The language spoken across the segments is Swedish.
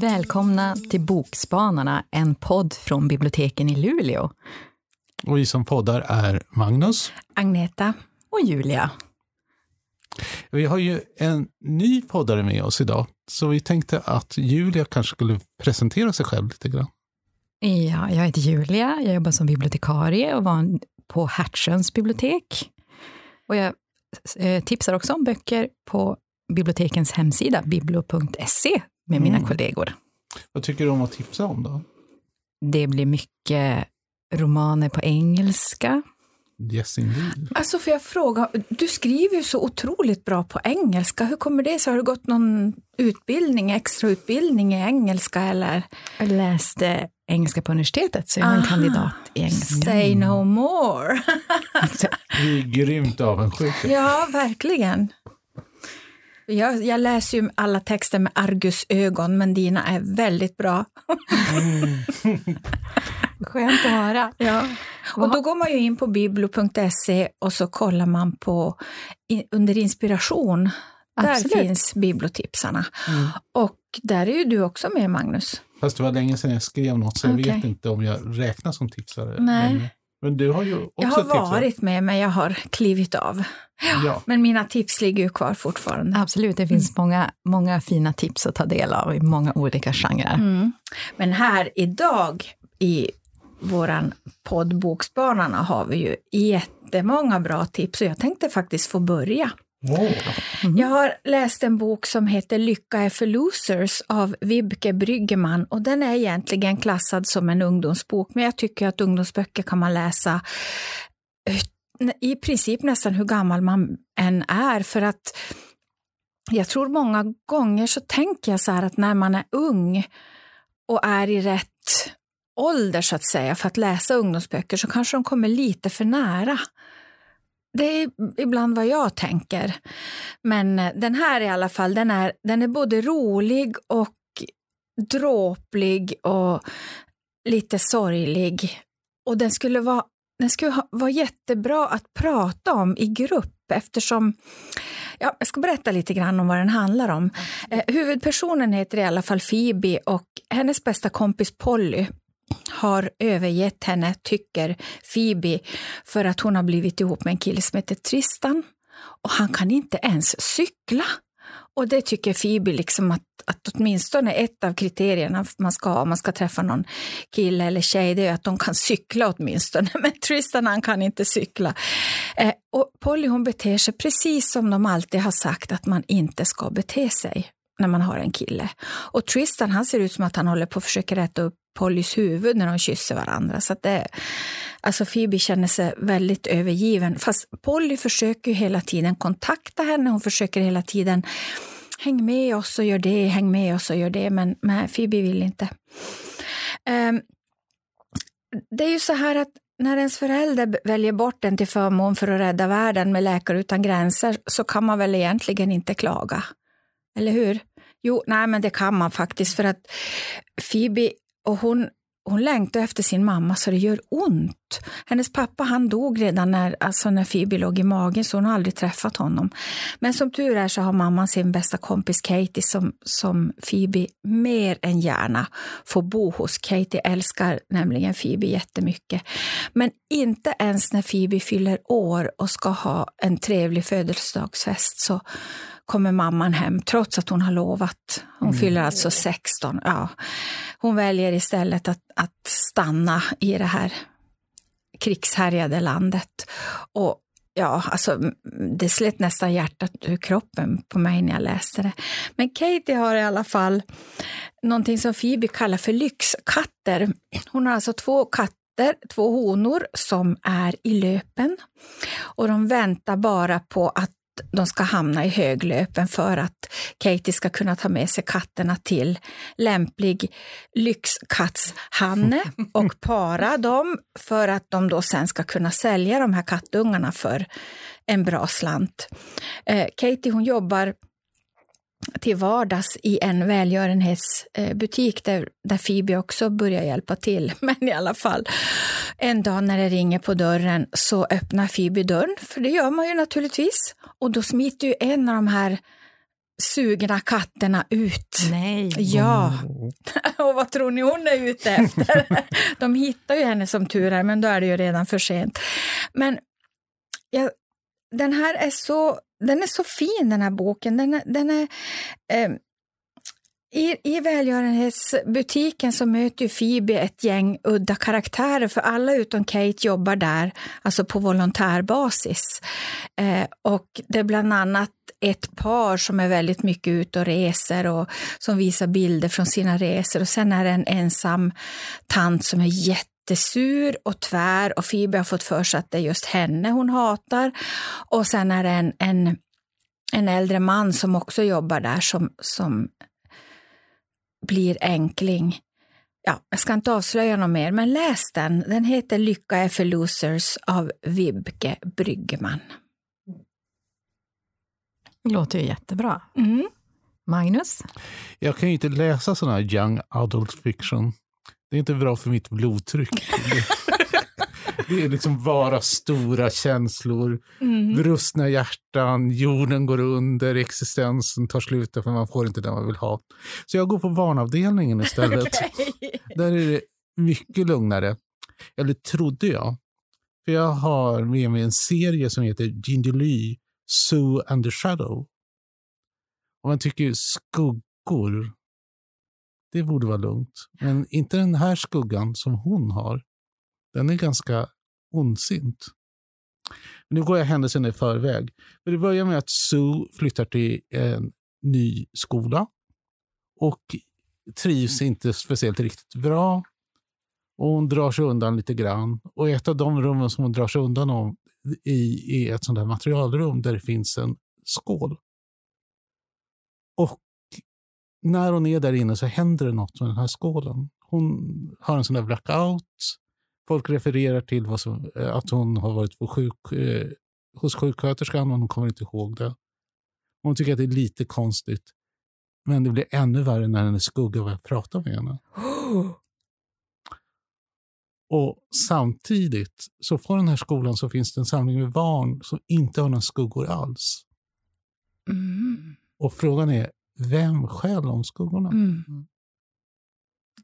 Välkomna till Bokspanarna, en podd från biblioteken i Luleå. Och vi som poddar är Magnus. Agneta. Och Julia. Vi har ju en ny poddare med oss idag, så vi tänkte att Julia kanske skulle presentera sig själv lite grann. Ja, jag heter Julia, jag jobbar som bibliotekarie och var på Hertsöns bibliotek. Och jag eh, tipsar också om böcker på bibliotekens hemsida, biblo.se, med mina Mm. kollegor. Vad tycker du om att tipsa om då? Det blir mycket romaner på engelska. Yes indeed. Alltså får jag fråga, du skriver ju så otroligt bra på engelska. Hur kommer det sig? Har du gått någon utbildning, extra utbildning i engelska eller? Jag läste engelska på universitetet, så jag har en Aha. kandidat i engelska. Say no more. Vi är grymt avundsjuka. ja, verkligen. Jag, jag läser ju alla texter med argusögon, men dina är väldigt bra. Skönt att höra. Ja. Och då går man ju in på biblo.se och så kollar man på under inspiration. Absolut. Där finns bibliotipsarna. Mm. Och där är ju du också med, Magnus. Fast det var länge sedan jag skrev något, så jag Okej. vet inte om jag räknas som tipsare. Nej. Men, men du har ju också Jag har tipsat. varit med, men jag har klivit av. Ja. Men mina tips ligger ju kvar fortfarande. Absolut, det finns många, många fina tips att ta del av i många olika genrer. Mm. Men här idag i våran podd Bokspanarna har vi ju jättemånga bra tips och jag tänkte faktiskt få börja. Åh. Mm. Jag har läst en bok som heter Lycka är för losers av Vibke Bryggeman och den är egentligen klassad som en ungdomsbok men jag tycker att ungdomsböcker kan man läsa eh, i princip nästan hur gammal man än är för att jag tror många gånger så tänker jag så här att när man är ung och är i rätt ålder så att säga för att läsa ungdomsböcker så kanske de kommer lite för nära. Det är ibland vad jag tänker. Men eh, den här i alla fall, den är, den är både rolig och dråplig och lite sorglig. Och den skulle vara, den skulle ha, vara jättebra att prata om i grupp eftersom Ja, jag ska berätta lite grann om vad den handlar om. Eh, huvudpersonen heter i alla fall Phoebe och hennes bästa kompis Polly har övergett henne, tycker Phoebe, för att hon har blivit ihop med en kille som heter Tristan. Och han kan inte ens cykla. Och det tycker Phoebe liksom att, att åtminstone ett av kriterierna man ska ha om man ska träffa någon kille eller tjej det är att de kan cykla åtminstone. Men Tristan han kan inte cykla. Eh, och Polly hon beter sig precis som de alltid har sagt att man inte ska bete sig när man har en kille. Och Tristan han ser ut som att han håller på att försöka rätta upp Pollys huvud när de kysser varandra. Så att det, alltså Phoebe känner sig väldigt övergiven. Fast Polly försöker ju hela tiden kontakta henne. Hon försöker hela tiden häng med oss och gör det, häng med oss och gör det. Men nej, Phoebe vill inte. Um, det är ju så här att när ens förälder väljer bort en till förmån för att rädda världen med Läkare utan gränser så kan man väl egentligen inte klaga. Eller hur? Jo, nej men det kan man faktiskt för att Phoebe och hon, hon längtar efter sin mamma så det gör ont. Hennes pappa han dog redan när, alltså när Phoebe låg i magen så hon har aldrig träffat honom. Men som tur är så har mamman sin bästa kompis Katie som, som Phoebe mer än gärna får bo hos. Katie älskar nämligen Phoebe jättemycket. Men inte ens när Phoebe fyller år och ska ha en trevlig födelsedagsfest så kommer mamman hem trots att hon har lovat. Hon Mm. fyller alltså 16. Ja. Hon väljer istället att, att stanna i det här krigshärjade landet. Och ja, alltså, det slet nästan hjärtat ur kroppen på mig när jag läste det. Men Katie har i alla fall någonting som Phoebe kallar för lyxkatter. Hon har alltså två katter, två honor som är i löpen och de väntar bara på att de ska hamna i höglöpen för att Katie ska kunna ta med sig katterna till lämplig lyxkattshanne och para dem för att de då sen ska kunna sälja de här kattungarna för en bra slant. Eh, Katie hon jobbar till vardags i en välgörenhetsbutik där, där Phoebe också börjar hjälpa till. Men i alla fall, en dag när det ringer på dörren så öppnar Phoebe dörren, för det gör man ju naturligtvis. Och då smiter ju en av de här sugna katterna ut. Nej. Ja, och vad tror ni hon är ute efter? De hittar ju henne som tur är, men då är det ju redan för sent. Men ja, den här är så, den är så fin, den här boken. Den den är, eh, i, I välgörenhetsbutiken så möter ju Phoebe ett gäng udda karaktärer, för alla utom Kate jobbar där, alltså på volontärbasis. Eh, och det är bland annat ett par som är väldigt mycket ute och reser och som visar bilder från sina resor. Och sen är det en ensam tant som är jättesur och tvär och Phoebe har fått för sig att det är just henne hon hatar. Och sen är det en, en, en äldre man som också jobbar där som, som blir enkling. Ja, jag ska inte avslöja något mer, men läs den. Den heter Lycka är för losers av Vibke Bryggman. Det låter ju jättebra. Mm. Magnus? Jag kan ju inte läsa sån här young adult fiction. Det är inte bra för mitt blodtryck. Det, är liksom bara stora känslor, Mm. brustna hjärtan, jorden går under, existensen tar slut för man får inte det man vill ha. Så jag går på barnavdelningen istället. Där är det mycket lugnare. Eller trodde jag. För jag har med mig en serie som heter Ginger Lee, Sue and the Shadow. Och man tycker skuggor, det borde vara lugnt. Men inte den här skuggan som hon har. Den är ganska ondsint. Men nu går jag händelsen i förväg. För det börjar med att Sue flyttar till en ny skola och trivs inte speciellt riktigt bra. Och hon drar sig undan lite grann. Och ett av de rummen som hon drar sig undan om i är ett sånt där materialrum där det finns en skål. Och när hon är där inne så händer det något med den här skålen. Hon har en sån där blackout. Folk refererar till vad som, eh, att hon har varit på sjuk, eh, hos sjuksköterskan men hon kommer inte ihåg det. Hon tycker att det är lite konstigt. Men det blir ännu värre när hennes skugga börjar prata med henne. Och samtidigt så på den här skolan så finns det en samling med barn som inte har några skuggor alls. Mm. Och frågan är, vem stjäl de skuggorna? Mm.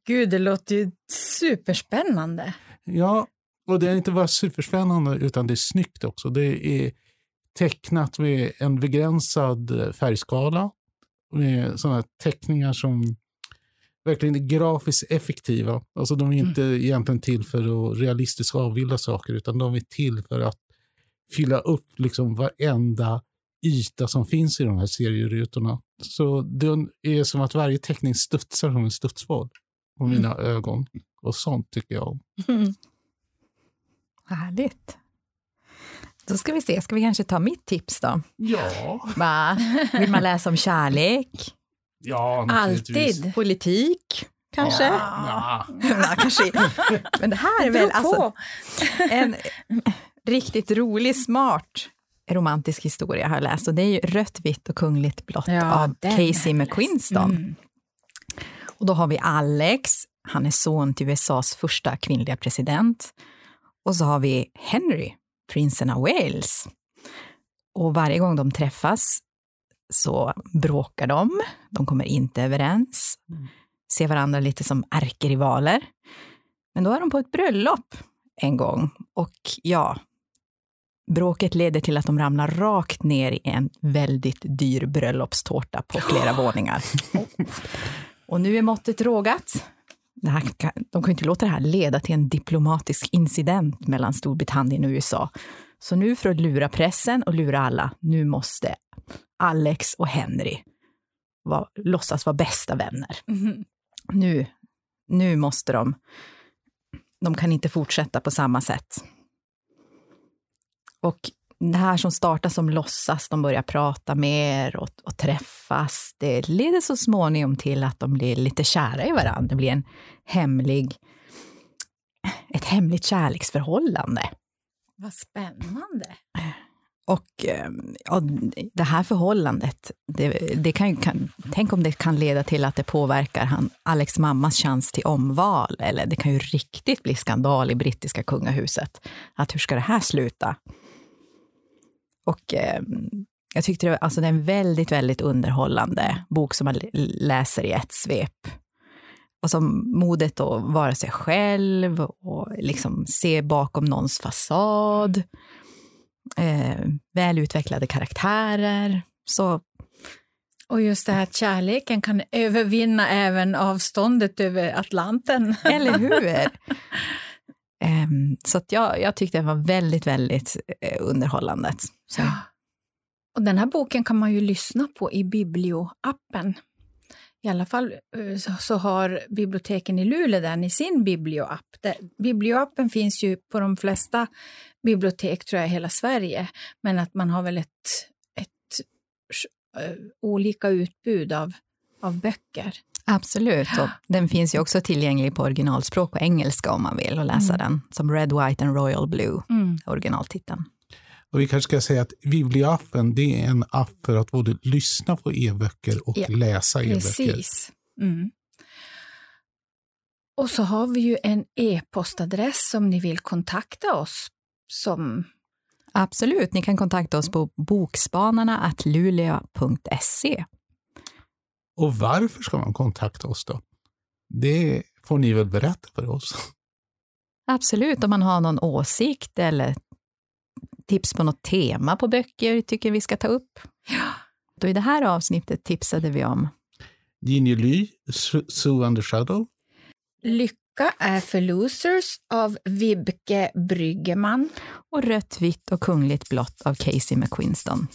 Gud, det låter ju superspännande. Ja, och det är inte bara superspännande utan det är snyggt också. Det är tecknat med en begränsad eh, färgskala. Med sådana teckningar som verkligen är grafiskt effektiva. Alltså de är inte egentligen till för att realistiskt avbilda saker utan de är till för att fylla upp liksom varenda yta som finns i de här serierutorna. Så det är som att varje teckning studsar som en studsboll på mina ögon. Och sånt tycker jag om. Härligt. Då ska vi se, ska vi kanske ta mitt tips då? Ja, Va? Vill man läsa om kärlek, ja. Alltid. politik, kanske? Ja. Ja, kanske. Men det här är väl alltså en riktigt rolig, smart romantisk historia har jag läst. Och det är ju Rött, vitt och kungligt blått Ja, av Casey jag McQuiston. Mm. Och då har vi Alex, han är son till USAs första kvinnliga president. Och så har vi Henry, prinsen av Wales. Och varje gång de träffas så bråkar de, de kommer inte överens, ser varandra lite som ärkerivaler. Men då är de på ett bröllop en gång och ja, bråket leder till att de ramlar rakt ner i en väldigt dyr bröllopstårta på flera våningar. Och nu är måttet rågat. Det här kan, de kan inte låta det här leda till en diplomatisk incident mellan Storbritannien och USA. Så nu för att lura pressen och lura alla, nu måste Alex och Henry var, låtsas vara bästa vänner. Mhm. Nu, nu måste de, de kan inte fortsätta på samma sätt. Och det här som startar som låtsas, de börjar prata mer och, och träffas, det leder så småningom till att de blir lite kära i varandra. Det blir en hemlig, ett hemligt kärleksförhållande. Vad spännande. Och ja, det här förhållandet, det, det kan, kan, tänk om det kan leda till att det påverkar han, Alex mammas chans till omval, eller det kan ju riktigt bli skandal i brittiska kungahuset. Att hur ska det här sluta? Och eh, jag tyckte det, alltså det är en väldigt, väldigt underhållande bok som man läser i ett svep. Och som modet att vara sig själv och liksom se bakom någons fasad. Eh, välutvecklade karaktärer. Så och just det här att kärleken kan övervinna även avståndet över Atlanten. Eller hur? Ehm, så att jag, jag tyckte det var väldigt, väldigt eh, underhållande. Så. Och den här boken kan man ju lyssna på i Biblioappen. I alla fall eh, så har biblioteken i Luleå den i sin biblioapp. Biblioappen finns ju på de flesta bibliotek tror jag i hela Sverige, men att man har väl ett, ett eh, olika utbud av, av böcker. Absolut, och den finns ju också tillgänglig på originalspråk på engelska om man vill och läsa mm. den, som Red, White and Royal Blue, mm. originaltiteln. Och vi kanske ska säga att Biblioappen det är en app för att både lyssna på e-böcker och ja, läsa e-böcker. Precis. Mm. Och så har vi ju en e-postadress om ni vill kontakta oss. Som... Absolut, ni kan kontakta oss på bokspanarna.luleå.se. Och varför ska man kontakta oss då? Det får ni väl berätta för oss. Absolut, om man har någon åsikt eller tips på något tema på böcker tycker vi ska ta upp. Då I det här avsnittet tipsade vi om Ginny Ly, Sue Under Shadow. Lycka är för losers av Vibke Bryggeman. Och Rött, vitt och kungligt blått av Casey McQuiston.